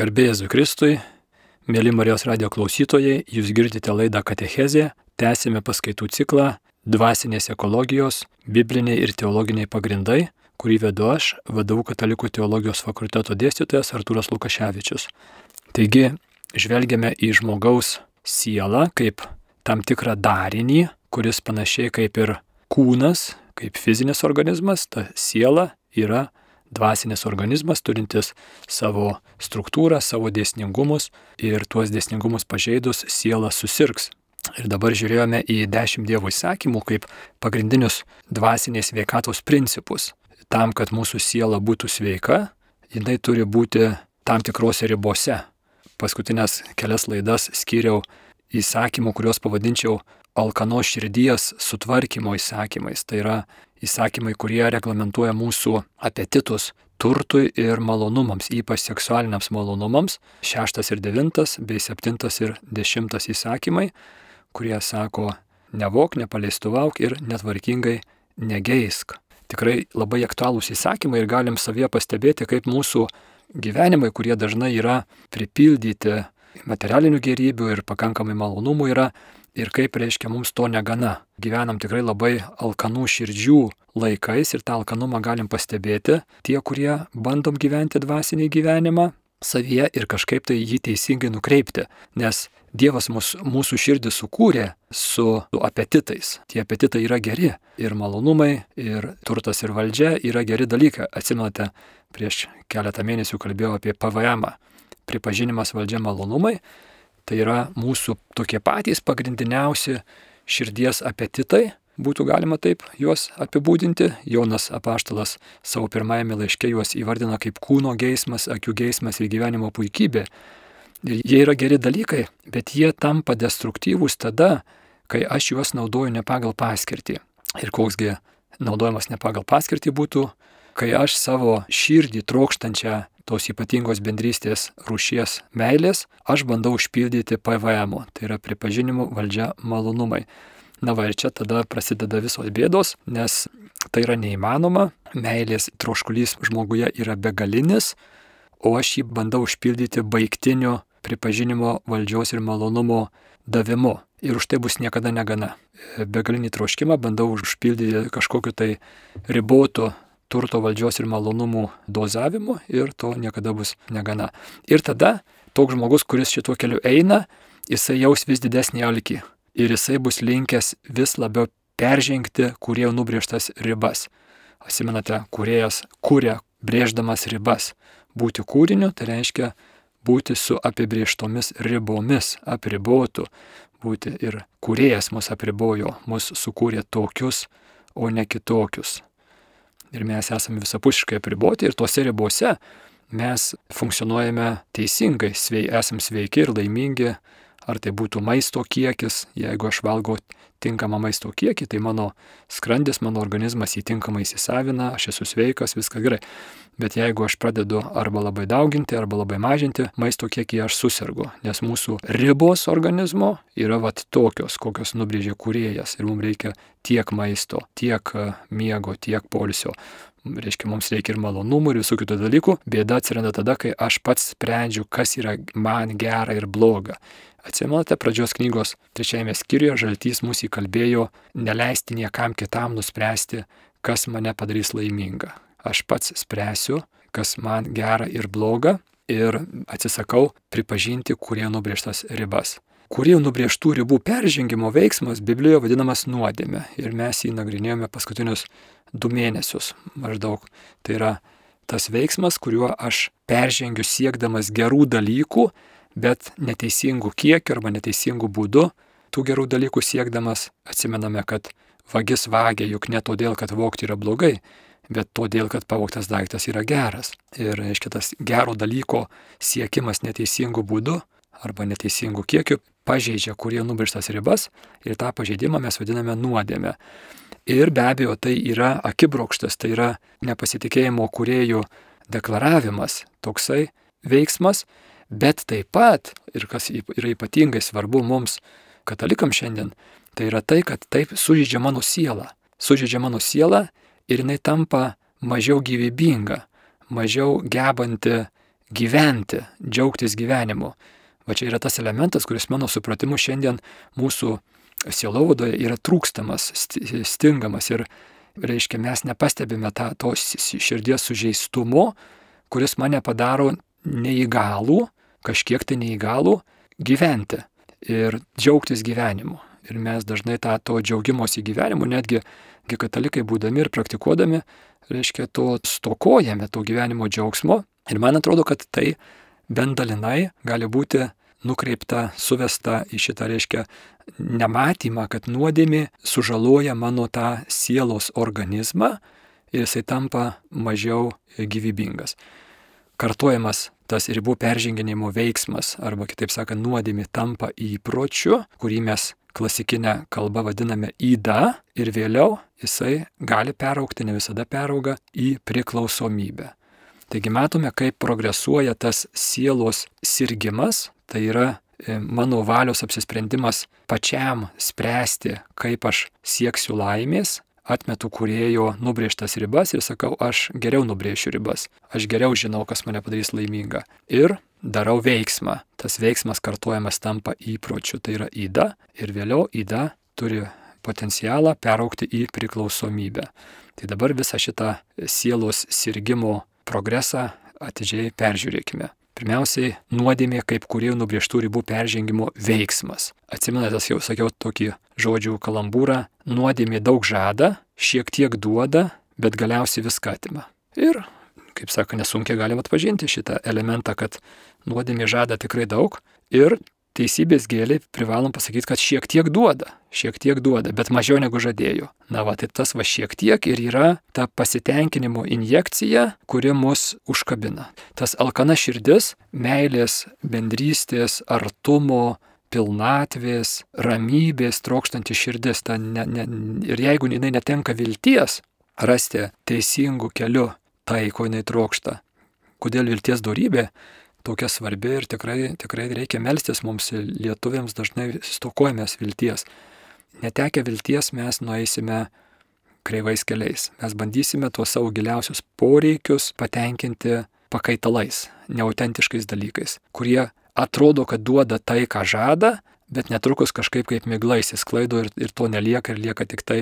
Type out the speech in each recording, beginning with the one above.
Garbėjai Kristui, mėly Marijos radio klausytojai, jūs girdite laidą Katechezė, tęsime paskaitų ciklą Dvasinės ekologijos, bibliniai ir teologiniai pagrindai, kurį vedu aš, vadovau Katalikų teologijos fakulteto dėstytojas Artūras Lukaševičius. Taigi, žvelgiame į žmogaus sielą kaip tam tikrą darinį, kuris panašiai kaip ir kūnas, kaip fizinis organizmas, ta siela yra dvasinės organizmas turintis savo struktūrą, savo dėsningumus ir tuos dėsningumus pažeidus siela susirgs. Ir dabar žiūrėjome į dešimt Dievo įsakymų kaip pagrindinius dvasinės veikatos principus. Tam, kad mūsų siela būtų sveika, jinai turi būti tam tikrose ribose. Paskutinės kelias laidas skyriau įsakymų, kuriuos pavadinčiau alkano širdies sutvarkymo įsakymais. Tai yra įsakymai, kurie reglamentuoja mūsų apetitus turtui ir malonumams, ypač seksualiniams malonumams. Šeštas ir devintas bei septintas ir dešimtas įsakymai, kurie sako nevok, nepaleistuvauk ir netvarkingai negeisk. Tikrai labai aktualūs įsakymai ir galim savyje pastebėti, kaip mūsų gyvenimai, kurie dažnai yra pripildyti materialinių gerybių ir pakankamai malonumų yra ir kaip reiškia mums to negana. Gyvenam tikrai labai alkanų širdžių laikais ir tą alkanumą galim pastebėti tie, kurie bandom gyventi dvasinį gyvenimą savyje ir kažkaip tai jį teisingai nukreipti. Nes Dievas mus, mūsų širdį sukūrė su apetitais. Tie apetitai yra geri. Ir malonumai, ir turtas, ir valdžia yra geri dalykai. Atsimenate, prieš keletą mėnesių kalbėjau apie PVM. -ą. Pripažinimas valdžia malonumai Tai yra mūsų tokie patys pagrindiniausi širdies apetitai, būtų galima taip juos apibūdinti. Jonas apaštalas savo pirmajame laiške juos įvardina kaip kūno geismas, akių geismas ir gyvenimo puikybė. Ir jie yra geri dalykai, bet jie tampa destruktyvūs tada, kai aš juos naudoju ne pagal paskirtį. Ir koksgi naudojimas ne pagal paskirtį būtų, kai aš savo širdį trokštančią tos ypatingos bendrystės rūšies meilės, aš bandau užpildyti PVM, tai yra pripažinimu valdžia malonumai. Na va ir čia tada prasideda visos bėdos, nes tai yra neįmanoma, meilės troškulys žmoguje yra begalinis, o aš jį bandau užpildyti baigtiniu pripažinimo valdžios ir malonumo davimu. Ir už tai bus niekada negana. Begalinį troškimą bandau užpildyti kažkokiu tai ribotu turto valdžios ir malonumų dozavimu ir to niekada bus negana. Ir tada toks žmogus, kuris šituo keliu eina, jisai jaus vis didesnį alkį ir jisai bus linkęs vis labiau peržengti kurie nubrėžtas ribas. Asimenate, kuriejas kūrė brėždamas ribas. Būti kūriniu tai reiškia būti su apibrieštomis ribomis, apribotų, būti ir kuriejas mus apribojo, mus sukūrė tokius, o ne kitokius ir mes esame visapuškai apriboti ir tose ribose mes funkcionuojame teisingai, svei, esame sveiki ir laimingi, ar tai būtų maisto kiekis, jeigu aš valgau tinkamą maisto kiekį, tai mano skrandis, mano organizmas jį tinkamai įsisavina, aš esu sveikas, viskas gerai. Bet jeigu aš pradedu arba labai dauginti, arba labai mažinti maisto kiekį, aš susirgu, nes mūsų ribos organizmo yra vat tokios, kokios nubrėžė kuriejas ir mums reikia tiek maisto, tiek e, miego, tiek polisio. Reiškia, mums reikia ir malonumų, ir visų kitų dalykų. Bėda atsiranda tada, kai aš pats sprendžiu, kas yra man gera ir bloga. Atsimenate, pradžios knygos trečiajame skyriuje žaltys mūsų įkalbėjo neleisti niekam kitam nuspręsti, kas mane padarys laimingą. Aš pats spręsiu, kas man gera ir bloga ir atsisakau pripažinti, kurie nubrėžtas ribas. Kurie nubrėžtų ribų peržengimo veiksmas Biblijoje vadinamas nuodėme ir mes jį nagrinėjome paskutinius du mėnesius maždaug. Tai yra tas veiksmas, kuriuo aš peržengiu siekdamas gerų dalykų, bet neteisingų kiekių arba neteisingų būdų tų gerų dalykų siekdamas atsimename, kad vagis vagia juk ne todėl, kad vokti yra blogai, bet todėl, kad pavoktas daiktas yra geras. Ir, reiškia, tas gero dalyko siekimas neteisingų būdų arba neteisingų kiekių pažeidžia kurie nubrištas ribas ir tą pažeidimą mes vadiname nuodėme. Ir be abejo, tai yra akibrokštas, tai yra nepasitikėjimo kuriejų deklaravimas, toksai veiksmas, Bet taip pat, ir kas yra ypatingai svarbu mums, katalikams šiandien, tai yra tai, kad taip sužydžia mano sielą. Sužydžia mano sielą ir jinai tampa mažiau gyvybinga, mažiau gebanti gyventi, džiaugtis gyvenimu. Va čia yra tas elementas, kuris mano supratimu šiandien mūsų sielovadoje yra trūkstamas, stingamas ir, reiškia, mes nepastebime tą, to širdies sužeistumo, kuris mane padaro neįgalų, kažkiek tai neįgalų gyventi ir džiaugtis gyvenimu. Ir mes dažnai tą to džiaugimosi gyvenimu, netgi katalikai būdami ir praktikuodami, reiškia, to stokojame, to gyvenimo džiaugsmo. Ir man atrodo, kad tai bent dalinai gali būti nukreipta, suvesta į šitą, reiškia, nematymą, kad nuodėmė sužaloja mano tą sielos organizmą ir jisai tampa mažiau gyvybingas. Kartojamas tas ribų perženginimo veiksmas, arba kitaip sakant, nuodėmė tampa įpročiu, kurį mes klasikinę kalbą vadiname įda ir vėliau jisai gali peraukti, ne visada perauga, į priklausomybę. Taigi matome, kaip progresuoja tas sielos sirgimas, tai yra e, mano valios apsisprendimas pačiam spręsti, kaip aš sieksiu laimės, atmetu kurėjo nubrėžtas ribas ir sakau, aš geriau nubrėšiu ribas, aš geriau žinau, kas mane padarys laimingą. Ir darau veiksmą. Tas veiksmas kartuojamas tampa įpročiu, tai yra įda ir vėliau įda turi potencialą peraukti į priklausomybę. Tai dabar visą šitą sielos sirgimo progresą atidžiai peržiūrėkime. Pirmiausiai, nuodėmė kaip kuriejų nubriežtų ribų peržengimo veiksmas. Atsimenate, jau sakiau tokį žodžių kalambūrą, nuodėmė daug žada, šiek tiek duoda, bet galiausiai viską atima. Ir, kaip sako, nesunkiai galima atpažinti šitą elementą, kad nuodėmė žada tikrai daug ir teisybės gėliai privalom pasakyti, kad šiek tiek duoda, šiek tiek duoda, bet mažiau negu žadėjo. Na va, tai tas va šiek tiek ir yra ta pasitenkinimo injekcija, kuri mus užkabina. Tas alkana širdis, meilės, bendrystės, artumo, pilnatvės, ramybės trokštanti širdis. Ta ne, ne, ir jeigu jinai netenka vilties rasti teisingų kelių tai, ko jinai trokšta. Kodėl vilties darybė? Tokia svarbi ir tikrai, tikrai reikia melstis mums lietuviams dažnai stokojamės vilties. Netekę vilties mes nueisime kreivais keliais. Mes bandysime tuos savo giliausius poreikius patenkinti pakaitalais, neautentiškais dalykais, kurie atrodo, kad duoda tai, ką žada, bet netrukus kažkaip kaip miglais įsklaido ir, ir to nelieka ir lieka tik tai,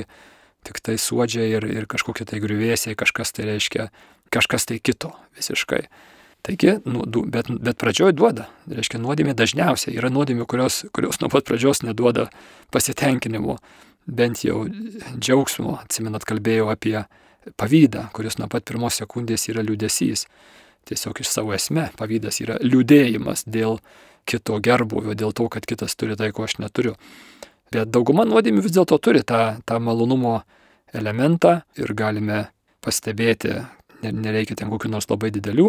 tik tai suodžiai ir, ir kažkokie tai griuvėsiai, kažkas tai reiškia, kažkas tai kito visiškai. Taigi, nu, bet, bet pradžioje duoda. Reiškia, nuodėmė dažniausiai yra nuodėmė, kurios, kurios nuo pat pradžios neduoda pasitenkinimo, bent jau džiaugsmo. Atsimenat, kalbėjau apie pavydą, kuris nuo pat pirmos sekundės yra liūdėsys. Tiesiog iš savo esmė pavydas yra liūdėjimas dėl kito gerbuvio, dėl to, kad kitas turi tai, ko aš neturiu. Bet dauguma nuodėmių vis dėlto turi tą, tą malonumo elementą ir galime pastebėti, nereikia ten kokių nors labai didelių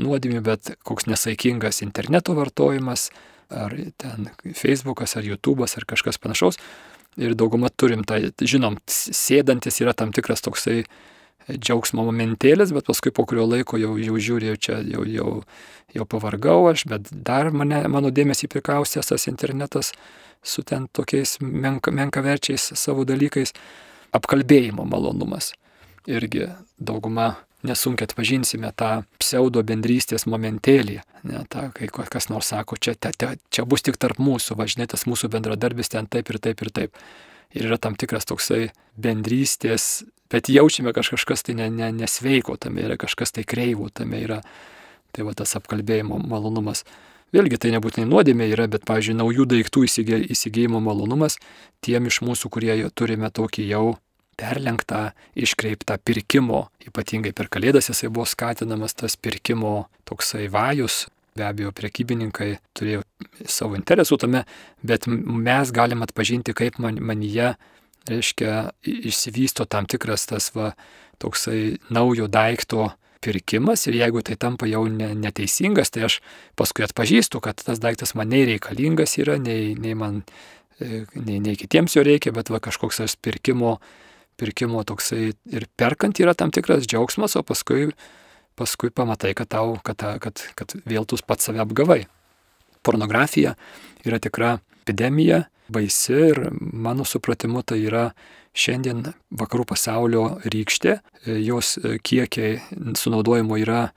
nuodėmių, bet koks nesaikingas interneto vartojimas, ar ten Facebookas, ar YouTube'as, ar kažkas panašaus. Ir daugumą turim tą, žinom, sėdantis yra tam tikras toksai džiaugsmo momentėlis, bet paskui po kurio laiko jau, jau žiūri, jau čia jau, jau, jau pavargau aš, bet dar mane, mano dėmesį prikaustęs tas internetas su ten tokiais menka, menkaverčiais savo dalykais. Apkalbėjimo malonumas. Irgi dauguma nesunkiai atpažinsime tą pseudo bendrystės momentėlį. Ne, ta, kai kas nors sako, čia, te, te, čia bus tik tarp mūsų, važinėtas mūsų bendradarbis ten taip ir taip ir taip. Ir yra tam tikras toksai bendrystės, bet jaučiame kažkas tai ne, ne, nesveiko tame, yra kažkas tai kreivo tame, yra tai va tas apkalbėjimo malonumas. Vėlgi tai nebūtinai nuodėmė yra, bet, pavyzdžiui, naujų daiktų įsigijimo malonumas tiem iš mūsų, kurie turime tokį jau perlenktą, iškreiptą pirkimo, ypatingai per kalėdas jisai buvo skatinamas tas pirkimo toksai vajus. Be abejo, prekybininkai turėjo savo interesų tame, bet mes galim atpažinti, kaip man, manyje, reiškia, išsivysto tam tikras tas va, toksai naujo daikto pirkimas ir jeigu tai tampa jau ne, neteisingas, tai aš paskui atpažįstu, kad tas daiktas man nei reikalingas yra, nei, nei man, e, nei, nei kitiems jo reikia, bet va kažkoks tas pirkimo pirkimo toksai ir perkant yra tam tikras džiaugsmas, o paskui, paskui pamatai, kad, tau, kad, kad, kad vėl tu pats save apgavai. Pornografija yra tikra epidemija, baisi ir mano supratimu tai yra šiandien vakarų pasaulio rykštė, jos kiekiai sunaudojimo yra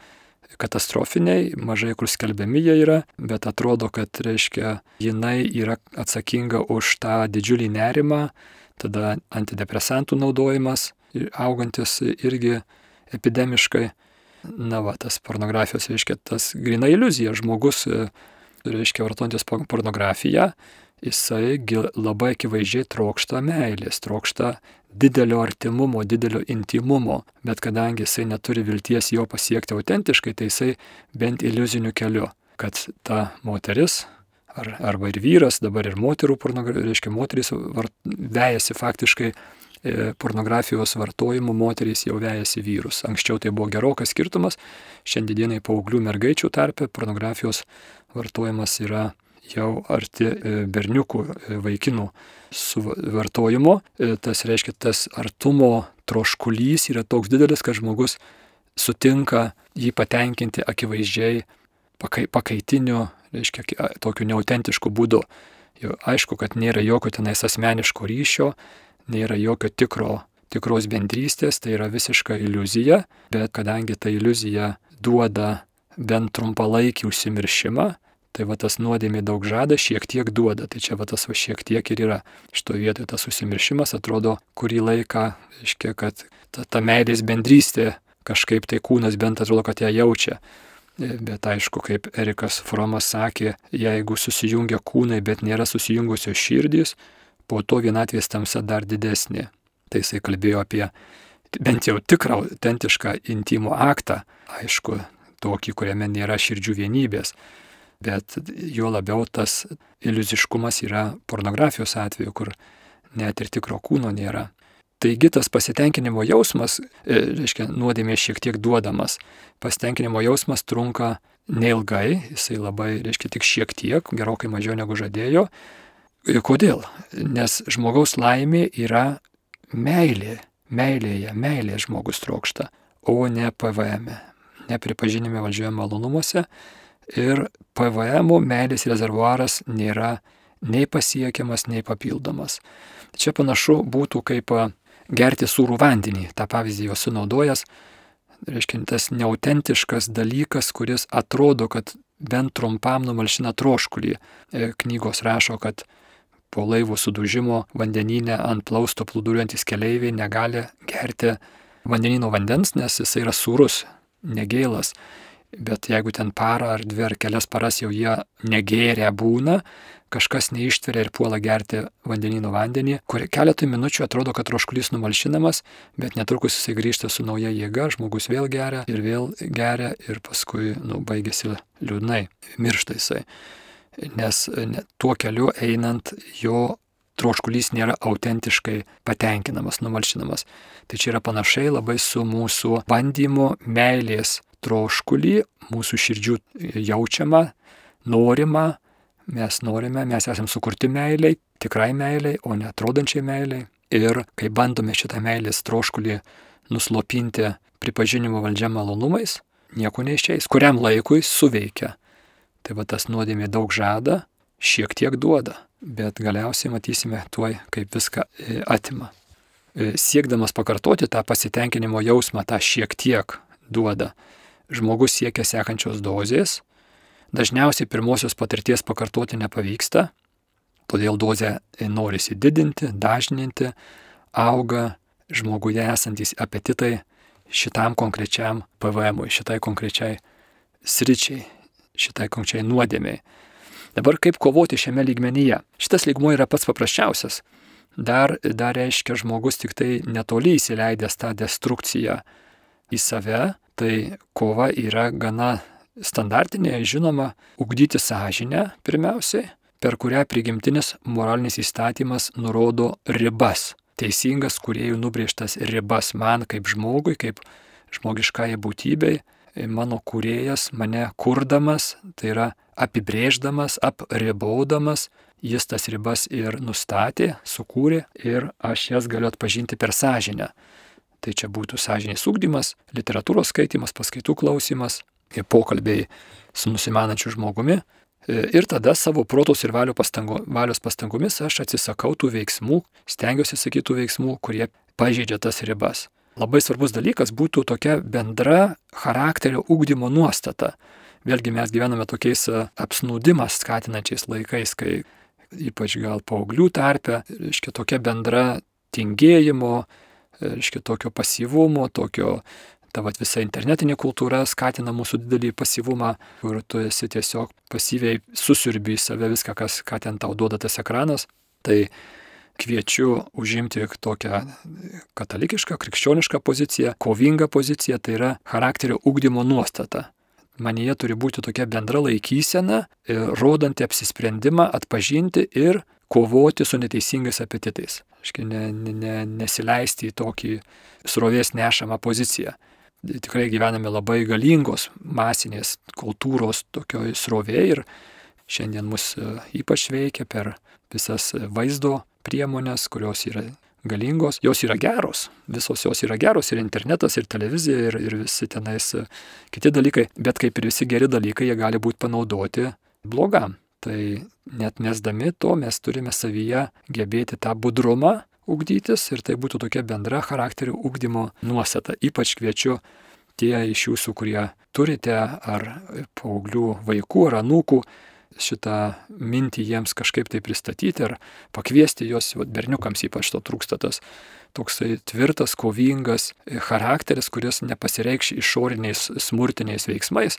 katastrofiniai, mažai kur skelbiami jie yra, bet atrodo, kad, reiškia, jinai yra atsakinga už tą didžiulį nerimą, tada antidepresantų naudojimas augantis irgi epidemiškai. Na va, tas pornografijos, reiškia, tas grina iliuzija. Žmogus, reiškia, vartojantis pornografiją, jisai labai akivaizdžiai trokšta meilės, trokšta didelio artimumo, didelio intimumo, bet kadangi jisai neturi vilties jo pasiekti autentiškai, tai jisai bent iliuziniu keliu, kad ta moteris, ar, arba ir vyras, dabar ir moterų pornografija, reiškia, moteris vart, vejasi faktiškai e, pornografijos vartojimu moterys jau vejasi vyrus. Anksčiau tai buvo gerokas skirtumas, šiandienai paauglių mergaičių tarpe pornografijos vartojimas yra jau arti e, berniukų, e, vaikinų suvartojimo. E, tas reiškia, tas artumo troškulys yra toks didelis, kad žmogus sutinka jį patenkinti akivaizdžiai pakai, pakaitiniu, reiškia, tokiu neautentišku būdu. Jau aišku, kad nėra jokio tenais asmeniško ryšio, nėra jokio tikro, tikros bendrystės, tai yra visiška iliuzija, bet kadangi ta iliuzija duoda bent trumpalaikį užsimiršimą, Tai va tas nuodėmė daug žada, šiek tiek duoda. Tai čia va tas va šiek tiek ir yra. Šitoje vietoje tas susimiršimas atrodo kurį laiką, reiškia, kad ta, ta meilės bendrystė kažkaip tai kūnas bent atrodo, kad ją jaučia. Bet aišku, kaip Erikas Fromas sakė, jeigu susijungia kūnai, bet nėra susijungusios širdys, po to vienatvės tamsa dar didesnė. Tai jisai kalbėjo apie bent jau tikrą, autentišką intimų aktą, aišku, tokį, kuriame nėra širdžių vienybės bet juo labiau tas iliuziškumas yra pornografijos atveju, kur net ir tikro kūno nėra. Taigi tas pasitenkinimo jausmas, e, reiškia, nuodėmė šiek tiek duodamas. Pasitenkinimo jausmas trunka neilgai, jisai labai, reiškia, tik šiek tiek, gerokai mažiau negu žadėjo. E, kodėl? Nes žmogaus laimė yra meilė. Meilėje, meilė žmogus trokšta, o ne PVM, nepripažinime valdžioje malonumuose, ir PVM meilės rezervuaras nėra nei pasiekiamas, nei papildomas. Čia panašu būtų kaip gerti sūrų vandenį. Ta pavyzdį jau sunaudojęs, reiškia, tas neautentiškas dalykas, kuris atrodo, kad bent trumpam numalšina troškulį. E, knygos rašo, kad po laivų sudužimo vandeninė ant plausto plūduriuojantis keleiviai negali gerti vandenino vandens, nes jis yra sūrus, negėlas bet jeigu ten parą ar dvi ar kelias paras jau jie negėrė būna, kažkas neištveria ir puola gerti vandenino vandenį, kur keletą minučių atrodo, kad troškulys numalšinamas, bet netrukus jisai grįžta su nauja jėga, žmogus vėl geria ir vėl geria ir paskui nu, baigėsi liūdnai, miršta jisai. Nes ne, tuo keliu einant jo troškulys nėra autentiškai patenkinamas, numalšinamas. Tai čia yra panašiai labai su mūsų bandymu meilės troškulį, mūsų širdžių jaučiamą, norimą, mes norime, mes esame sukurti meiliai, tikrai meiliai, o ne atrodančiai meiliai. Ir kai bandome šitą meilės troškulį nuslopinti pripažinimo valdžia malonumais, nieko neišeis. Kuriam laikui suveikia. Tai va tas nuodėmė daug žada, šiek tiek duoda, bet galiausiai matysime tuoj, kaip viską e, atima. E, siekdamas pakartoti tą pasitenkinimo jausmą, tą šiek tiek duoda, žmogus siekia sekančios dozės, dažniausiai pirmosios patirties pakartoti nepavyksta, todėl dozę norisi didinti, dažninti, auga žmoguje esantis apetitai šitam konkrečiam PVM, šitai konkrečiai sričiai, šitai konkrečiai nuodėmiai. Dabar kaip kovoti šiame lygmenyje? Šitas lygmuo yra pats paprasčiausias. Dar, dar reiškia žmogus tik tai netoli įsileidęs tą destrukciją į save, tai kova yra gana standartinė, žinoma, ugdyti sąžinę pirmiausiai, per kurią prigimtinis moralinis įstatymas nurodo ribas. Teisingas kuriejų nubrėžtas ribas man kaip žmogui, kaip žmogiškai būtybei, mano kuriejas mane kurdamas, tai yra apibrėždamas, apribaudamas, jis tas ribas ir nustatė, sukūrė ir aš jas galiu atpažinti per sąžinę. Tai čia būtų sąžinės ūkdymas, literatūros skaitimas, paskaitų klausimas, pokalbiai su nusimenančiu žmogumi. E, ir tada savo protos ir pastango, valios pastangomis aš atsisakau tų veiksmų, stengiuosi sakyti tų veiksmų, kurie pažeidžia tas ribas. Labai svarbus dalykas būtų tokia bendra charakterio ūkdymo nuostata. Vėlgi mes gyvename tokiais e, apsnūdimą skatinančiais laikais, kai ypač gal paauglių tarpe, reiškia tokia bendra tingėjimo, e, reiškia tokio pasyvumo, tokio ta vat, visa internetinė kultūra skatina mūsų didelį pasyvumą, kur tu esi tiesiog pasyviai susirbi į save viską, kas, ką ten tau duoda tas ekranas. Tai kviečiu užimti tokią katalikišką, krikščionišką poziciją, kovingą poziciją, tai yra charakterio ugdymo nuostata. Manyje turi būti tokia bendra laikysena, e, rodanti apsisprendimą atpažinti ir kovoti su neteisingais apetitais. Aiškiai, ne, ne, nesileisti į tokį srovės nešamą poziciją tikrai gyvename labai galingos masinės kultūros tokioj srovėje ir šiandien mus e, ypač veikia per visas vaizdo priemonės, kurios yra galingos, jos yra geros, visos jos yra geros ir internetas, ir televizija, ir, ir visi tenais e, kiti dalykai, bet kaip ir visi geri dalykai, jie gali būti panaudoti blogam. Tai net mesdami to mes turime savyje gebėti tą budrumą, ugdytis ir tai būtų tokia bendra charakterio ugdymo nuostata. Ypač kviečiu tie iš jūsų, kurie turite ar paauglių vaikų ar anūkų, šitą mintį jiems kažkaip tai pristatyti ar pakviesti juos, berniukams ypač to trūksta tas toksai tvirtas, kovingas charakteris, kuris nepasireikš išoriniais smurtiniais veiksmais,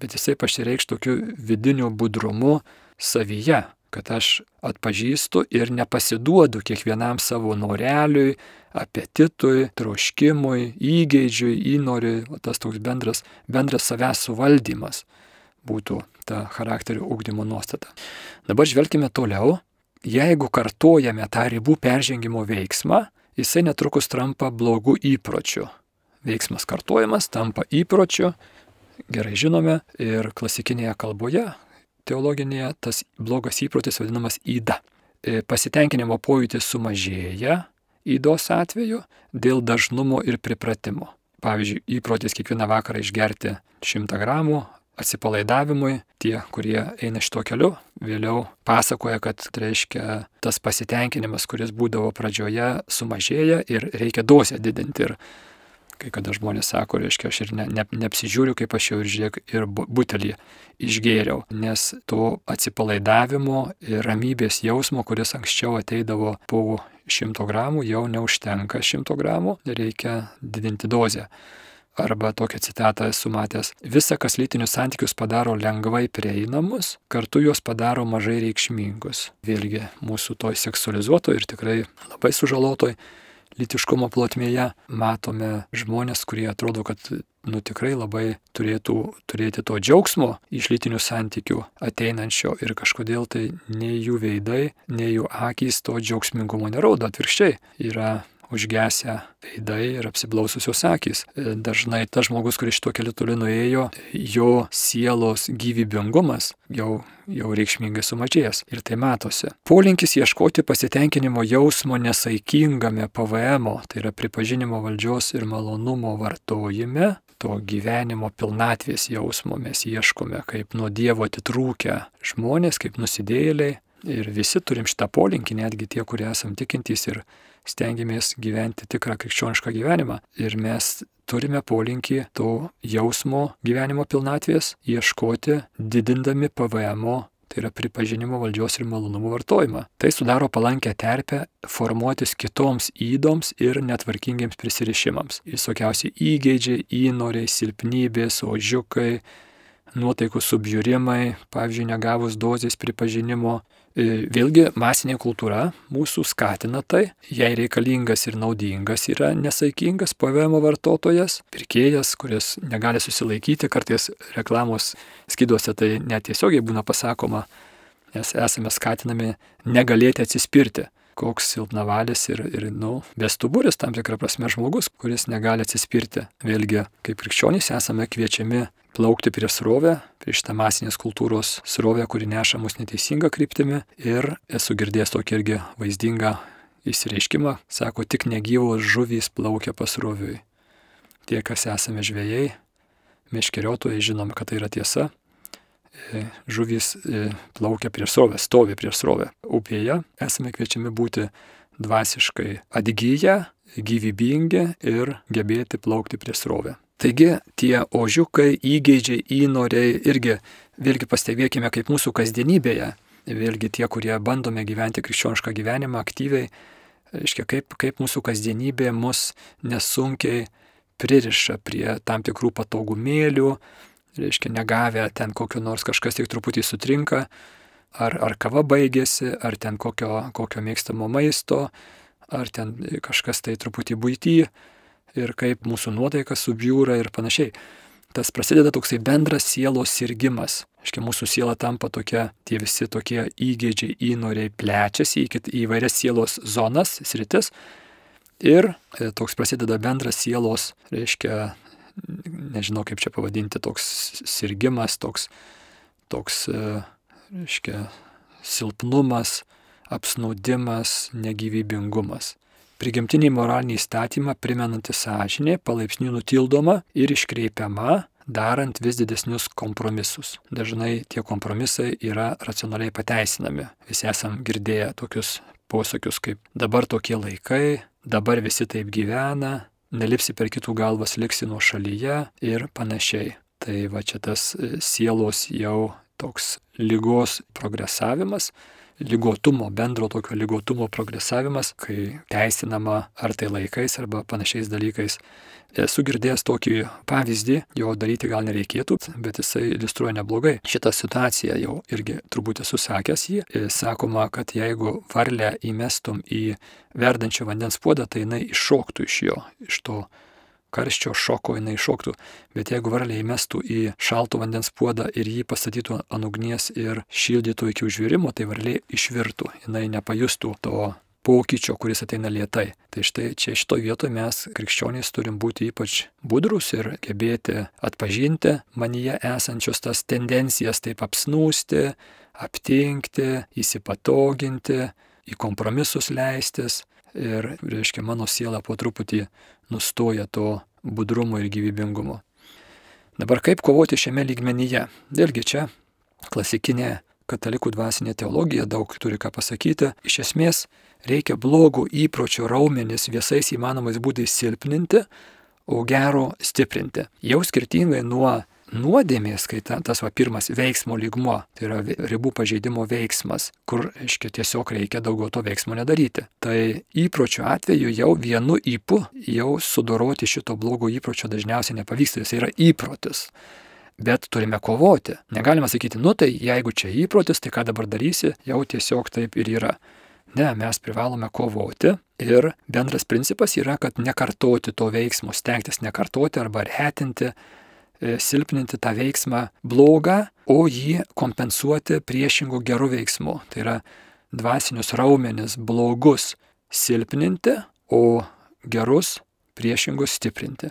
bet jisai pasireikš tokiu vidiniu budrumu savyje, kad aš atpažįstu ir nepasiduodu kiekvienam savo noreliui, apetitui, troškimui, įgeidžiui, įnoriui, tas toks bendras, bendras savęs suvaldymas būtų ta charakterio ūkdymo nuostata. Dabar žvelgime toliau. Jeigu kartojame tą ribų peržengimo veiksmą, jisai netrukus tampa blogų įpročių. Veiksmas kartojamas tampa įpročiu, gerai žinome, ir klasikinėje kalboje teologinėje tas blogas įprotis vadinamas įda. E, pasitenkinimo pojūtis sumažėja įdos atveju dėl dažnumo ir pripratimo. Pavyzdžiui, įprotis kiekvieną vakarą išgerti 100 gramų atsipalaidavimui, tie, kurie eina šito keliu, vėliau pasakoja, kad tai reiškia tas pasitenkinimas, kuris būdavo pradžioje, sumažėja ir reikia dozę didinti. Ir Kai kada žmonės sako, reiškia, aš ir ne, ne, neapsižiūriu, kaip aš jau ir žiūrėk, ir butelį išgėriau, nes to atsipalaidavimo ir ramybės jausmo, kuris anksčiau ateidavo po 100 gramų, jau neužtenka 100 gramų, reikia didinti dozę. Arba tokią citatą esu matęs. Visa, kas lytinius santykius padaro lengvai prieinamus, kartu juos padaro mažai reikšmingus. Vėlgi mūsų toj seksualizuotoj ir tikrai labai sužalotoj lytiškumo plotmėje matome žmonės, kurie atrodo, kad nu tikrai labai turėtų turėti to džiaugsmo iš lytinių santykių ateinančio ir kažkodėl tai nei jų veidai, nei jų akys to džiaugsmingumo nerodo, atvirkščiai yra užgesę veidai ir apsiblaususios akis. E, dažnai tas žmogus, kuris šito keliu toli nuėjo, jo sielos gyvybingumas jau, jau reikšmingai sumažėjęs. Ir tai matosi. Polinkis ieškoti pasitenkinimo jausmo nesaikingame PVM, tai yra pripažinimo valdžios ir malonumo vartojime, to gyvenimo pilnatvės jausmo mes ieškome kaip nuo Dievo atitrūkę žmonės, kaip nusidėjėliai. Ir visi turim šitą polinkį, netgi tie, kurie esam tikintys ir stengiamės gyventi tikrą krikščionišką gyvenimą. Ir mes turime polinkį to jausmo gyvenimo pilnatvės ieškoti, didindami PVM tai yra pripažinimo valdžios ir malonumų vartojimą. Tai sudaro palankę terpę formuotis kitoms įdoms ir netvarkingiems prisirišimams. Visokiausi įgeidžiai, įnoriai, silpnybės, ožiukai, nuotaikų subžiūrimai, pavyzdžiui, negavus dozės pripažinimo, vėlgi masinė kultūra mūsų skatina tai, jei reikalingas ir naudingas yra nesaikingas PVM vartotojas, pirkėjas, kuris negali susilaikyti, kartais reklamos skyduose tai netiesiogiai būna pasakoma, nes esame skatinami negalėti atsispirti koks silpnavalis ir, ir nu, bestuburis tam tikrą prasme žmogus, kuris negali atsispirti. Vėlgi, kaip krikščionys esame kviečiami plaukti prieš srovę, prieš tą masinės kultūros srovę, kuri neša mus neteisinga kryptimi. Ir esu girdėjęs tokį irgi vaizdingą įsireiškimą, sako, tik negyvos žuvys plaukia pasroviui. Tie, kas esame žvėjai, meškeriotojai, žinome, kad tai yra tiesa. E, žuvys e, plaukia prieš srovę, stovi prieš srovę upėje. Esame kviečiami būti dvasiškai atgyję gyvybingi ir gebėti plaukti prie srovę. Taigi tie ožiukai, įgeidžiai, įnoriai irgi, vėlgi pastebėkime, kaip mūsų kasdienybėje, vėlgi tie, kurie bandome gyventi krikščionišką gyvenimą aktyviai, reiškia, kaip, kaip mūsų kasdienybė mus nesunkiai pririša prie tam tikrų patogumėlių, reiškia, negavę ten kokio nors kažkas tik truputį sutrinka, ar, ar kava baigėsi, ar ten kokio, kokio mėgstamo maisto, ar ten kažkas tai truputį būty ir kaip mūsų nuotaika subjūra ir panašiai. Tas prasideda toksai bendras sielos sirgimas. Aiškiai, mūsų siela tampa tokia, tie visi tokie įgėdžiai, įnoriai plečiasi į, į įvairias sielos zonas, sritis. Ir e, toks prasideda bendras sielos, reiškia, nežinau kaip čia pavadinti, toks sirgimas, toks, toks e, reiškia, silpnumas, apsnaudimas, negyvybingumas. Prigimtiniai moraliniai įstatymą primenanti sąžinė palaipsniui nutildoma ir iškreipiama, darant vis didesnius kompromisus. Dažnai tie kompromisai yra racionaliai pateisinami. Visi esam girdėję tokius posakius kaip dabar tokie laikai, dabar visi taip gyvena, nelipsi per kitų galvas, liksi nuo šalyje ir panašiai. Tai va čia tas sielos jau toks lygos progresavimas, lygotumo, bendro tokio lygotumo progresavimas, kai teisinama ar tai laikais arba panašiais dalykais. Esu girdėjęs tokį pavyzdį, jo daryti gal nereikėtų, bet jisai iliustruoja neblogai. Šitą situaciją jau irgi turbūt esu sakęs jį. Sakoma, kad jeigu varlę įmestum į verdančio vandens puodą, tai jinai iššoktų iš jo, iš to karščio šoko jinai šoktų, bet jeigu varlė įmestų į šalto vandens puodą ir jį pastatytų ant ugnies ir šildytų iki užvirimo, tai varlė išvirtų, jinai nepajustų to pokyčio, kuris ateina lietai. Tai štai čia šitoje vietoje mes, krikščionys, turim būti ypač budrus ir gebėti atpažinti manyje esančios tas tendencijas taip apsnūsti, aptinkti, įsipatoginti, į kompromisus leistis. Ir, reiškia, mano siela po truputį nustoja to budrumo ir gyvybingumo. Dabar kaip kovoti šiame lygmenyje? Vėlgi čia klasikinė katalikų dvasinė teologija daug turi ką pasakyti. Iš esmės reikia blogų įpročių raumenis visais įmanomais būdais silpninti, o gero stiprinti. Jau skirtingai nuo nuodėmės, kai ta, tas va pirmas veiksmo lygmo, tai yra ribų pažeidimo veiksmas, kur, aiškiai, tiesiog reikia daugiau to veiksmo nedaryti. Tai įpročio atveju jau vienu įpu jau sudoroti šito blogo įpročio dažniausiai nepavyksta, jis yra įprotis. Bet turime kovoti. Negalima sakyti, nu tai jeigu čia įprotis, tai ką dabar darysi, jau tiesiog taip ir yra. Ne, mes privalome kovoti ir bendras principas yra, kad nekartoti to veiksmo, stengtis nekartoti arba retinti, silpninti tą veiksmą blogą, o jį kompensuoti priešingų gerų veiksmų. Tai yra dvasinius raumenis blogus silpninti, o gerus priešingus stiprinti.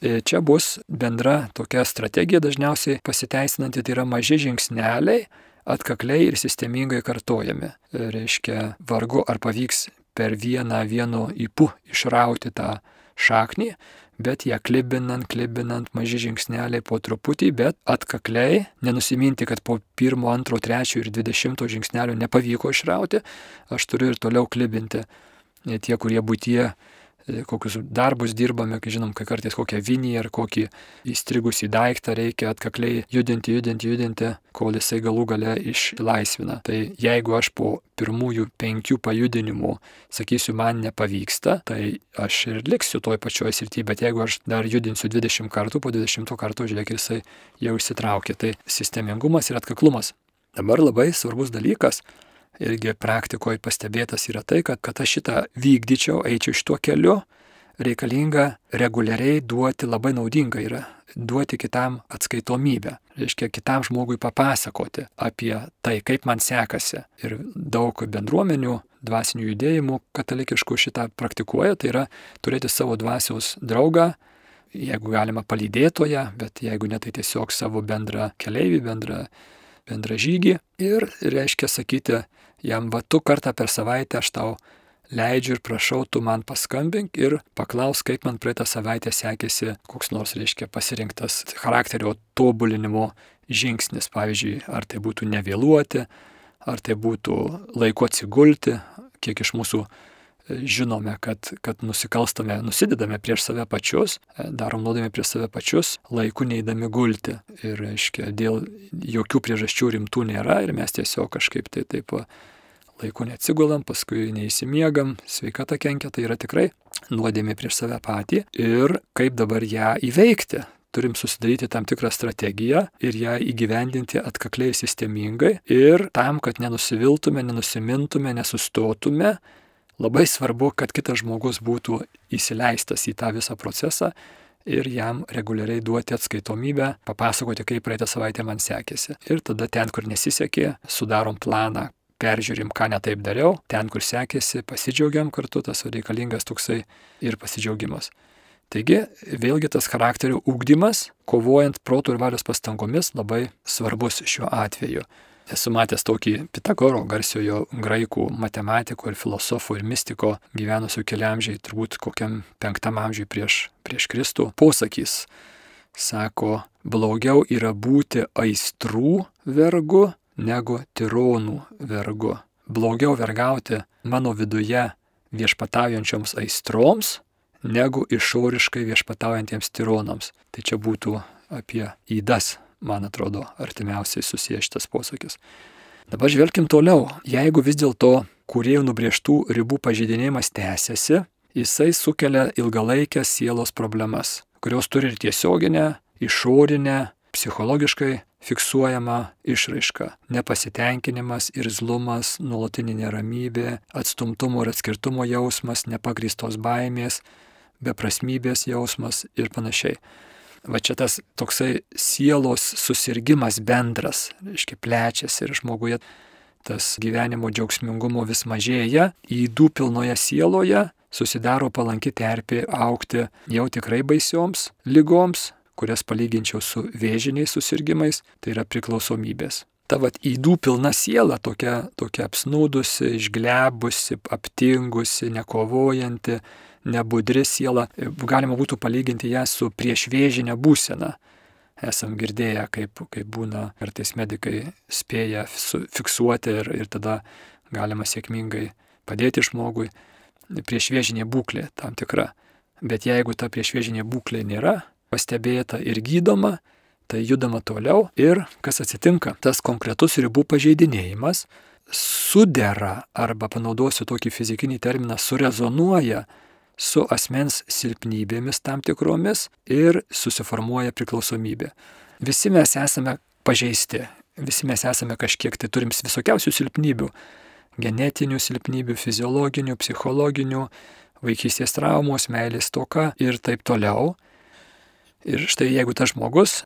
E, čia bus bendra tokia strategija dažniausiai pasiteisinanti, tai yra maži žingsneliai, atkakliai ir sistemingai kartojami. E, reiškia, vargu ar pavyks per vieną vienu įpu išrauti tą šaknį, bet ją klibinant, klibinant, maži žingsneliai po truputį, bet atkakliai, nenusiminti, kad po pirmo, antro, trečio ir dvidešimto žingsnelio nepavyko išrauti, aš turiu ir toliau klibinti. Tie, kurie būtie kokius darbus dirbame, kai žinom, kai kartais kokią vinį ar kokį įstrigusį daiktą reikia atkakliai judinti, judinti, judinti, kol jisai galų gale išlaisvina. Tai jeigu aš po pirmųjų penkių pajudinimų sakysiu, man nepavyksta, tai aš ir liksiu toj pačioje srityje, bet jeigu aš dar judinsiu 20 kartų, po 20 kartų, žiūrėk, jisai jau išsitraukia. Tai sistemingumas ir atkaklumas. Dabar labai svarbus dalykas irgi praktikoje pastebėtas yra tai, kad, kad aš šitą vykdyčiau, eičiau šituo keliu, reikalinga reguliariai duoti labai naudinga yra duoti kitam atskaitomybę. Reiškia, kitam žmogui papasakoti apie tai, kaip man sekasi. Ir daug bendruomenių, dvasinių judėjimų katalikiškų šitą praktikuoja, tai yra turėti savo dvasios draugą, jeigu galima palydėtoje, bet jeigu ne, tai tiesiog savo bendrą keliaivį, bendrą, bendrą žygį. Ir reiškia sakyti, jam va tu kartą per savaitę aš tau leidžiu ir prašau, tu man paskambink ir paklaus, kaip man praeitą savaitę sekėsi koks nors, reiškia, pasirinktas charakterio tobulinimo žingsnis. Pavyzdžiui, ar tai būtų nevėluoti, ar tai būtų laiku atsigulti, kiek iš mūsų žinome, kad, kad nusikalstame, nusidedame prieš save pačius, darom nuodėmę prieš save pačius, laiku neįdami gulti. Ir, aiškiai, dėl jokių priežasčių rimtų nėra ir mes tiesiog kažkaip tai taip laiku neatsigulam, paskui neįsimiegam, sveikata kenkia, tai yra tikrai nuodėmė prieš save patį ir kaip dabar ją įveikti. Turim susidaryti tam tikrą strategiją ir ją įgyvendinti atkakliai sistemingai ir tam, kad nenusiviltume, nenusimintume, nesustotume, labai svarbu, kad kitas žmogus būtų įsileistas į tą visą procesą ir jam reguliariai duoti atskaitomybę, papasakoti, kaip praeitą savaitę man sekėsi. Ir tada ten, kur nesisekė, sudarom planą, peržiūrim, ką netaip dariau, ten, kur sekėsi, pasidžiaugiam kartu, tas reikalingas toksai ir pasidžiaugimas. Taigi, vėlgi tas charakterio ūkdymas, kovojant protų ir valios pastangomis, labai svarbus šiuo atveju. Esu matęs tokį Pitagoro garsiojo graikų matematiko ir filosofo ir mistiko gyvenusio keliamžiai, turbūt kokiam penktam amžiui prieš, prieš Kristų, posakys. Sako, blogiau yra būti aistrų vergu negu tironų vergu. Blogiau vergauti mano viduje viešpataujančioms aistroms, negu išoriškai viešpataujantiems tironams. Tai čia būtų apie įdas, man atrodo, artimiausiai susijęs šitas posakis. Dabar žvelkim toliau. Jeigu vis dėlto kuriejų nubrieštų ribų pažydinėjimas tęsiasi, jisai sukelia ilgalaikės sielos problemas, kurios turi ir tiesioginę, išorinę, psichologiškai fiksuojama išraiška - nepasitenkinimas, irzlumas, nuolatinė neramybė, atstumtumo ir atskirtumo jausmas, nepagristos baimės, beprasmybės jausmas ir panašiai. Va čia tas toksai sielos susirgymas bendras, reiškia, plečiasi ir žmoguje tas gyvenimo džiaugsmingumo vis mažėja, įdų pilnoje sieloje susidaro palanki terpė aukti jau tikrai baisioms lygoms, kurias palyginčiau su vėžiniais susirgymais, tai yra priklausomybės. Ta vat įdų pilna siela, tokia, tokia apsnūdusi, išglebusi, aptingusi, nekovojanti, nebudri siela, galima būtų palyginti ją su priešvėžinė būsena. Esam girdėję, kaip, kaip būna kartais medikai spėja fiksuoti ir, ir tada galima sėkmingai padėti žmogui. Priešvėžinė būklė tam tikra. Bet jeigu ta priešvėžinė būklė nėra, pastebėta ir gydoma, tai judama toliau ir kas atsitinka, tas konkretus ribų pažeidinėjimas sudera arba panaudosiu tokį fizikinį terminą, surezonuoja su asmens silpnybėmis tam tikromis ir susiformuoja priklausomybė. Visi mes esame pažeisti, visi mes esame kažkiek, tai turim visokiausių silpnybių - genetinių silpnybių, fiziologinių, psichologinių, vaikystės traumos, meilės toka ir taip toliau. Ir štai jeigu tas žmogus,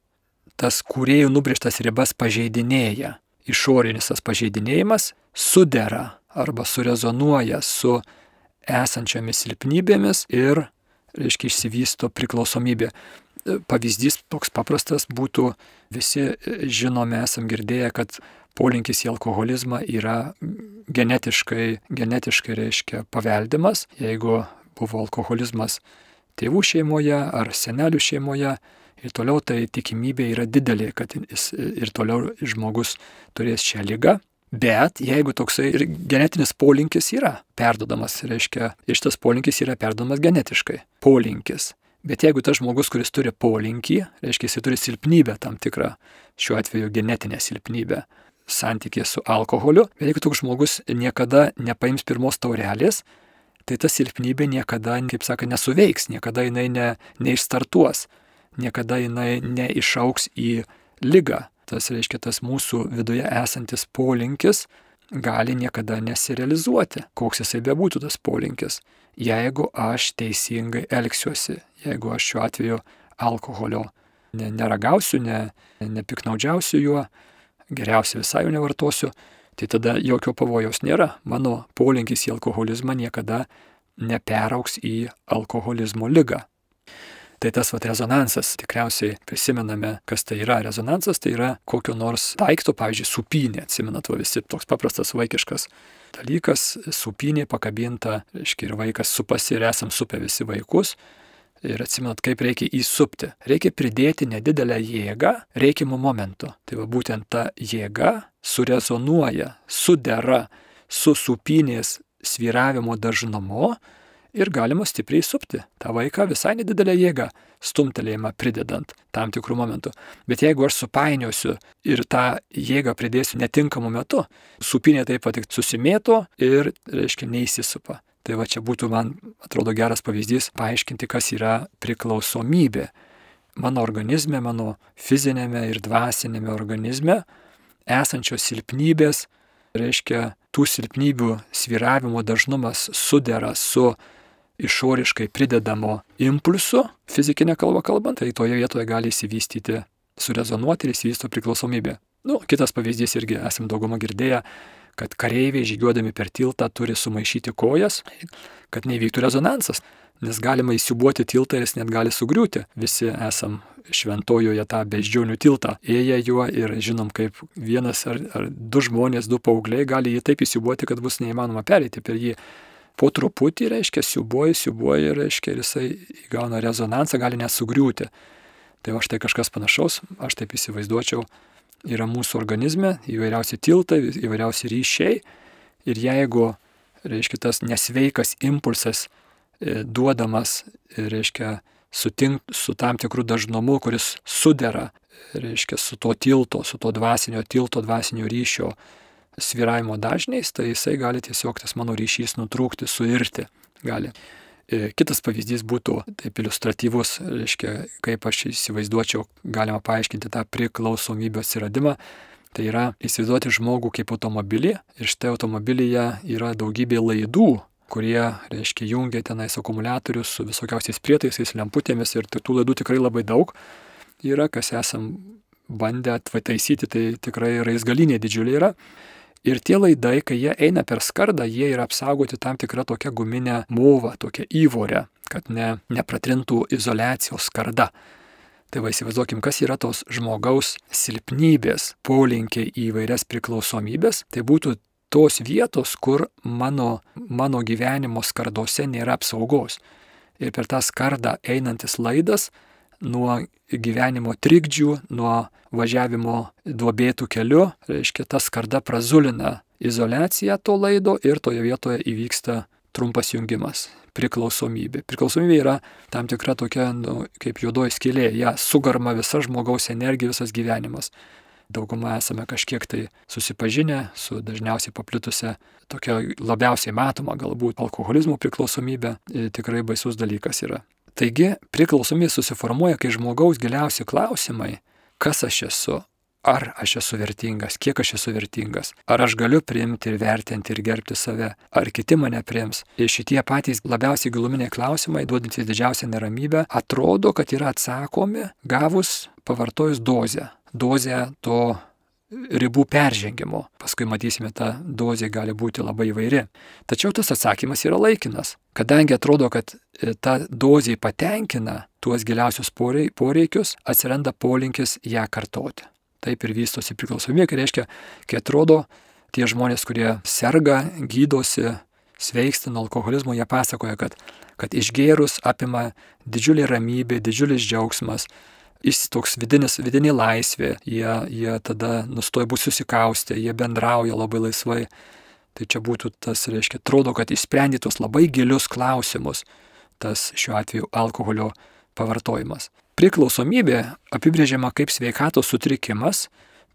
tas kūrėjų nubrieštas ribas pažeidinėja, išorinis tas pažeidinėjimas sudera arba surezonuoja su esančiomis silpnybėmis ir, reiškia, išsivysto priklausomybė. Pavyzdys toks paprastas būtų, visi žinome, esam girdėję, kad polinkis į alkoholizmą yra genetiškai, genetiškai reiškia paveldimas. Jeigu buvo alkoholizmas tėvų šeimoje ar senelių šeimoje ir toliau tai tikimybė yra didelė, kad jis ir toliau žmogus turės šią lygą. Bet jeigu toksai ir genetinis polinkis yra perdodamas, reiškia, iš tas polinkis yra perdodamas genetiškai. Polinkis. Bet jeigu tas žmogus, kuris turi polinkį, reiškia, jis turi silpnybę tam tikrą, šiuo atveju genetinę silpnybę, santykė su alkoholiu, bet jeigu toks žmogus niekada nepaims pirmos taurelės, tai ta silpnybė niekada, kaip sako, nesuveiks, niekada jinai ne, neišstartuos, niekada jinai neišauks į lygą. Tas reiškia, tas mūsų viduje esantis polinkis gali niekada nesirealizuoti, koks jisai bebūtų tas polinkis, jeigu aš teisingai elgsiuosi, jeigu aš šiuo atveju alkoholio ne, neragausiu, ne, nepiknaudžiausiu juo, geriausia visai jo nevartosiu, tai tada jokio pavojaus nėra. Mano polinkis į alkoholizmą niekada neperauks į alkoholizmo lygą. Tai tas vat rezonansas, tikriausiai prisimename, kas tai yra. Rezonansas tai yra kokio nors daikto, pavyzdžiui, supinė, atsimenat, va visi toks paprastas vaikiškas dalykas, supinė pakabinta, reiškia, ir vaikas supasi ir esam supę visi vaikus, Ir atsimenat, kaip reikia įsupti. Reikia pridėti nedidelę jėgą reikiamų momentų. Tai va būtent ta jėga surezonuoja, sudera su supinės sviravimo dažnumu ir galima stipriai supti tą vaiką visai nedidelę jėgą, stumtelėjimą pridedant tam tikrų momentų. Bet jeigu aš supainiosiu ir tą jėgą pridėsiu netinkamu metu, supinė taip pat susimėto ir, reiškia, neįsisupa. Tai va čia būtų, man atrodo, geras pavyzdys paaiškinti, kas yra priklausomybė. Mano organizme, mano fizinėme ir dvasinėme organizme esančios silpnybės, reiškia, tų silpnybių sviravimo dažnumas sudera su išoriškai pridedamo impulsu, fizikinė kalba kalbant, tai toje vietoje gali įsivystyti, surezonuoti ir įsivysto priklausomybė. Nu, kitas pavyzdys irgi esame daugumą girdėję, kad kareiviai žygiuodami per tiltą turi sumaišyti kojas, kad neįvyktų rezonansas, nes galima įsiubuoti tiltą ir jis net gali sugriūti. Visi esam šventojoje tą beždžionių tiltą ėję juo ir žinom, kaip vienas ar, ar du žmonės, du paaugliai gali jį taip įsiubuoti, kad bus neįmanoma perėti per jį po truputį, reiškia, siubuoja, siubuoja, reiškia, ir jisai įgauna rezonansą, gali net sugriūti. Tai va štai kažkas panašaus, aš taip įsivaizduočiau, yra mūsų organizme įvairiausi tiltai, įvairiausi ryšiai. Ir jeigu, reiškia, tas nesveikas impulsas e, duodamas, e, reiškia, sutink su tam tikrų dažnumu, kuris sudera, reiškia, su to tilto, su to dvasinio tilto, dvasinio ryšio sviravimo dažniais, tai jisai gali tiesiog tas mano ryšys nutrūkti, suirti. Gali. E, kitas pavyzdys būtų taip iliustratyvus, reiškia, kaip aš įsivaizduočiau, galima paaiškinti tą priklausomybę atsiradimą. Tai yra įsivaizduoti žmogų kaip automobilį ir štai automobilyje yra daugybė laidų, kurie, reiškia, jungia tenais akumuliatorius su visokiausiais prietaisais, lemputėmis ir tų laidų tikrai labai daug yra, kas esam bandę atvaitaisyti, tai tikrai raizgaliniai didžiuliai yra. Ir tie laidai, kai jie eina per skardą, jie yra apsaugoti tam tikrą tokią guminę mūvą, tokią įvorę, kad ne, nepratrintų izolacijos skarda. Tai va įsivaizduokim, kas yra tos žmogaus silpnybės, polinkiai į vairias priklausomybės. Tai būtų tos vietos, kur mano, mano gyvenimo skardose nėra apsaugos. Ir per tą skardą einantis laidas nuo gyvenimo trikdžių, nuo važiavimo duobėtų keliu, reiškia, ta skarda prazulina izolaciją to laido ir toje vietoje įvyksta trumpas jungimas - priklausomybė. Priklausomybė yra tam tikra tokia, nu, kaip juodoji skylė, ją sugarma visa žmogaus energija, visas gyvenimas. Dauguma esame kažkiek tai susipažinę su dažniausiai paplitusią, tokia labiausiai matoma galbūt alkoholizmo priklausomybė, tikrai baisus dalykas yra. Taigi priklausomybė susiformuoja, kai žmogaus giliausi klausimai, kas aš esu, ar aš esu vertingas, kiek aš esu vertingas, ar aš galiu priimti ir vertinti ir gerbti save, ar kiti mane priims. Ir šitie patys labiausiai giluminiai klausimai, duodantis didžiausią neramybę, atrodo, kad yra atsakomi gavus pavartojus dozę. Dozę to ribų peržengimo. Paskui matysime, ta dozė gali būti labai įvairi. Tačiau tas atsakymas yra laikinas. Kadangi atrodo, kad e, ta dozė patenkina tuos giliausius poreikius, atsiranda polinkis ją kartoti. Taip ir vystosi priklausomybė, kai reiškia, kai atrodo tie žmonės, kurie serga, gydosi, sveiksta nuo alkoholizmo, jie pasakoja, kad, kad išgėrus apima didžiulį ramybė, didžiulis džiaugsmas, toks vidinis, vidinė laisvė, jie, jie tada nustoja būti susikaustę, jie bendrauja labai laisvai. Tai čia būtų tas, reiškia, atrodo, kad išsprendė tos labai gilius klausimus, tas šiuo atveju alkoholio pavartojimas. Priklausomybė apibrėžiama kaip sveikatos sutrikimas,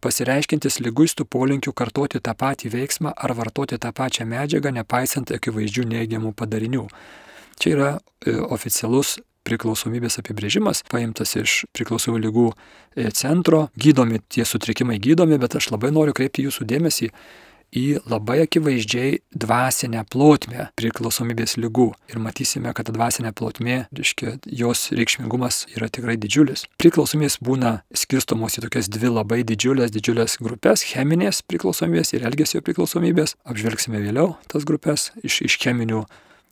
pasireiškintis lyguistų polinkių kartoti tą patį veiksmą ar vartoti tą pačią medžiagą, nepaisant akivaizdžių neigiamų padarinių. Čia yra e, oficialus priklausomybės apibrėžimas, paimtas iš priklausomų lygų e, centro, gydomi tie sutrikimai gydomi, bet aš labai noriu kreipti jūsų dėmesį į labai akivaizdžiai dvasinę plotmę priklausomybės lygų. Ir matysime, kad dvasinė plotmė, reiškia, jos reikšmingumas yra tikrai didžiulis. Priklausomybės būna skirstomos į tokias dvi labai didžiulės, didžiulės grupės - cheminės priklausomybės ir elgesio priklausomybės. Apžvelgsime vėliau tas grupės iš, iš cheminių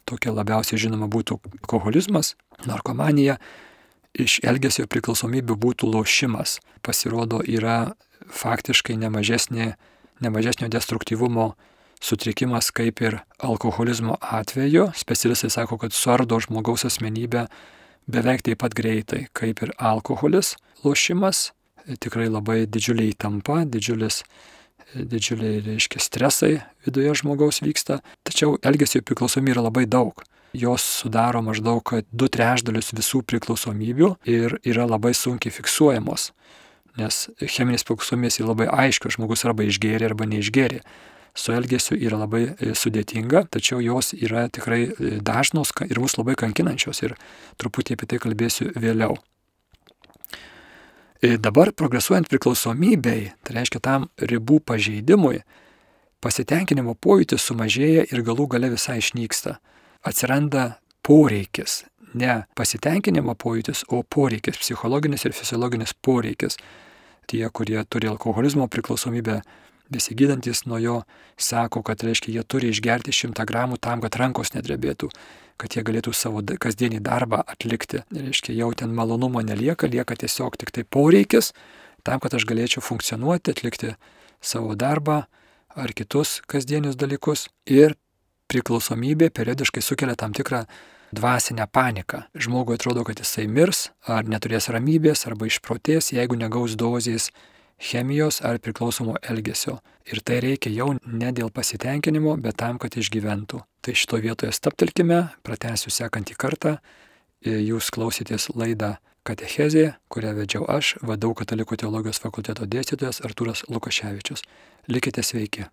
tokia labiausiai žinoma būtų alkoholizmas, narkomanija, iš elgesio priklausomybių būtų lošimas. Pasirodo, yra faktiškai nemažesnė, nemažesnio destruktyvumo sutrikimas kaip ir alkoholizmo atveju. Specialistai sako, kad suardo žmogaus asmenybę beveik taip pat greitai kaip ir alkoholis, lošimas. Tikrai labai didžiuliai įtampa, didžiulis didžiuliai, reiškia, stresai viduje žmogaus vyksta, tačiau elgesio priklausomybė yra labai daug. Jos sudaro maždaug du trešdalius visų priklausomybių ir yra labai sunkiai fiksuojamos, nes cheminės priklausomybės yra labai aiškios, žmogus arba išgėrė, arba neišgėrė. Su elgesiu yra labai e, sudėtinga, tačiau jos yra tikrai e, dažnos ir mus labai kankinančios ir truputį apie tai kalbėsiu vėliau. Ir dabar progresuojant priklausomybei, tai reiškia tam ribų pažeidimui, pasitenkinimo pojūtis sumažėja ir galų gale visai išnyksta. Atsiranda poreikis, ne pasitenkinimo pojūtis, o poreikis, psichologinis ir fiziologinis poreikis. Tie, kurie turi alkoholizmo priklausomybę, besigydantis nuo jo, sako, kad reiškia, jie turi išgerti 100 gramų tam, kad rankos nedrebėtų kad jie galėtų savo kasdienį darbą atlikti. Reiškia, jau ten malonumo nelieka, lieka tiesiog tik tai poreikis tam, kad aš galėčiau funkcionuoti, atlikti savo darbą ar kitus kasdienius dalykus. Ir priklausomybė periodiškai sukelia tam tikrą dvasinę paniką. Žmogui atrodo, kad jisai mirs, ar neturės ramybės, arba išprotės, jeigu negaus dozės chemijos ar priklausomo elgesio. Ir tai reikia jau ne dėl pasitenkinimo, bet tam, kad išgyventų. Tai šito vietoje staptelkime, pratęsiu sekantį kartą. Jūs klausytės laidą Katechezė, kurią vedžiau aš, vadau Katalikų teologijos fakulteto dėstytojas Artūras Lukaševičius. Likite sveiki.